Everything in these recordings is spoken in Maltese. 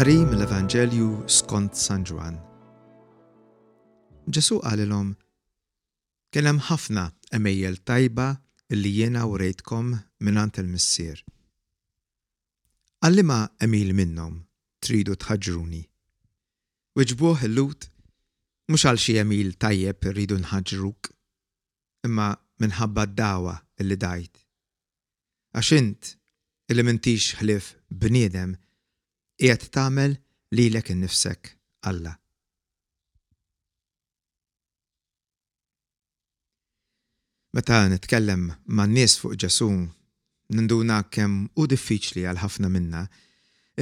Qari mill-Evanġelju skont San Ġwan. Ġesu qalilhom kien hemm ħafna emejjel tajba illi jiena wrejtkom mingħand il-Missier. Għal liema għemil minnhom tridu tħaġġruni? Wieġbuh il-Lhud, Mhux għal xi għemil tajjeb irridu nħaġġruk, imma minħabba d-dagħwa li dgħajt. Għax int, li m'intix ħlief bniedem, qiegħed tagħmel lilek innifsek alla. Meta nitkellem man-nies fuq Ġesù, ninduna kemm hu diffiċli għal ħafna minna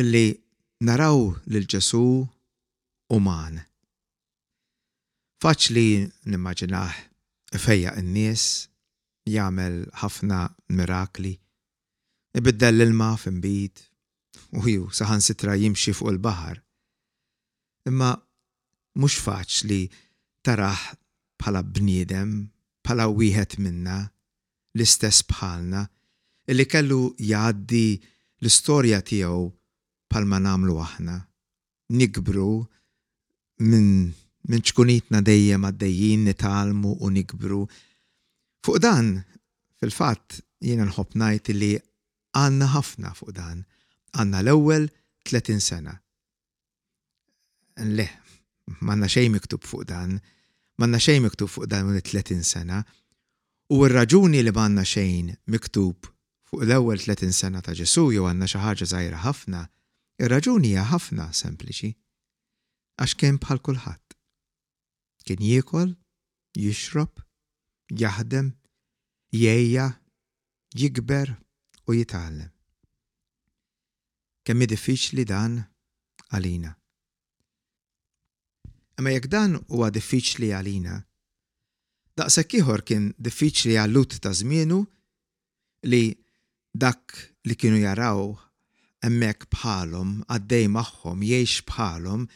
li naraw lil Ġesù uman. Faċli nimmaġinah ifejjaq in-nies, jagħmel ħafna mirakli, ibiddel l-ilma f'inbid, u ju saħansitra jimxi fuq il-baħar. Imma mhux faċli tarah bħala bniedem, bħala wieħed minna, l-istess bħalna, illi kellu jgħaddi l-istorja tiegħu bħalma nagħmlu aħna, nikbru minn min ċkunitna dejjem għaddejjin nitalmu u nikbru. Fuq dan, fil-fatt, jiena nħobb ngħid li għandna ħafna fuq dan. Għandna l-ewwel 30 sena. Le, m'għandna xejn miktub fuq dan. M'għandna xejn miktub fuq dan 30 sena. U r-raġuni li m'għandna xejn miktub Fuq l-ewwel tletin sena ta' Ġesù jew għandna xi ħaġa żgħira ħafna, ir-raġuni hija ħafna sempliċi. Għax kien bħal kulħadd. Kien jiekol, jixrob, jaħdem, jgħejja, jikber u jitgħallem. Kemm hi diffiċli dan għalina. Imma jekk dan huwa diffiċli għalina, daqshekk ieħor kien diffiċli għal-Lhud ta' żmienu li dak li kienu jaraw hemmhekk bħalhom, għaddej magħhom, jgħix bħalhom,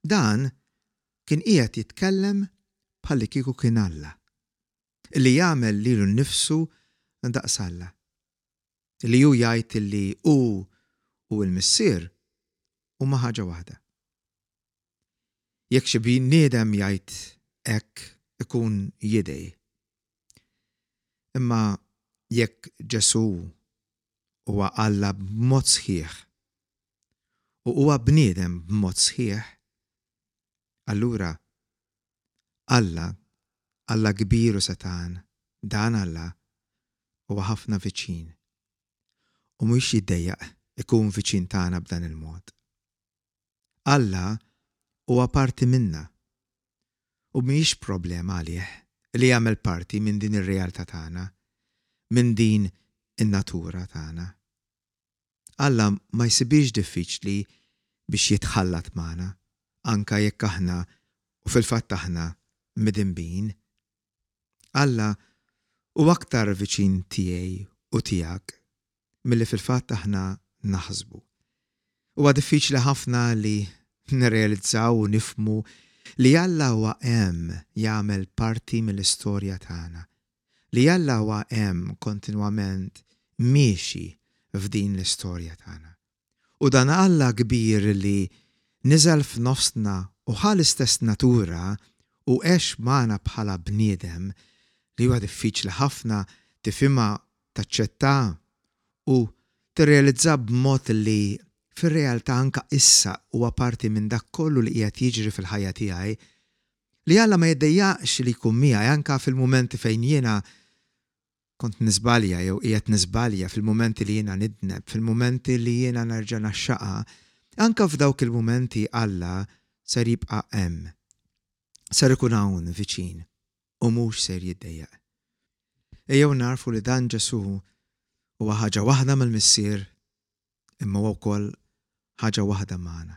dan kien qiegħed jitkellem bħallikieku kien Alla, li jagħmel lilu nnifsu daqs Alla. li hu jgħid li hu u l-Missier huma ħaġa waħda. Jekk xi bniedem jgħid hekk ikun jidgħi. Imma jekk Ġesù huwa Alla b'mod sħiħ u huwa bniedem b'mod sħiħ, allura Alla, Alla kbir u setgħan, dan Alla, huwa ħafna viċin. U mhux jiddejjaq ikun viċin tagħna b'dan il-mod. Alla huwa parti minna. U mhijiex problema għalih li jagħmel parti minn din ir-realtà tagħna, minn din in-natura tagħna. Alla ma jsibhiex diffiċli biex jitħallat magħna, anke jekk aħna, u fil-fatt aħna, midinbin. Alla hu aktar viċin tiegħi u tiegħek milli fil-fatt aħna naħsbu. Huwa diffiċli ħafna li nirrealizzaw u nifhmu li Alla huwa hemm jagħmel parti mill-istorja tagħna, li Alla huwa hemm kontinwament miexi f'din l-istorja tagħna. U dan Alla kbir li niżel f'nofsna u ħa l-istess natura u għex magħna bħala bniedem, li huwa diffiċli ħafna tifhimha, taċċetta u tirrealizza b'mod li fir-realtà anke issa huwa parti minn dak kollu li qiegħed jiġri fil-ħajja tiegħi, Li Alla ma jiddejjaqx li jkun miegħi anke fil-mumenti fejn jiena kont niżbalja jew qiegħed niżbalja, fil-mumenti li jiena nidneb, fil-mumenti li jiena nerġa' naxxaqha, anke f'dawk il-mumenti Alla ser jibqa' hemm. Ser ikun hawn viċin u mhux ser jiddejjaq. Ejjew nagħrfu li dan Ġesù huwa ħaġa waħda mal-Missier imma huwa wkoll ħaġa waħda magħna.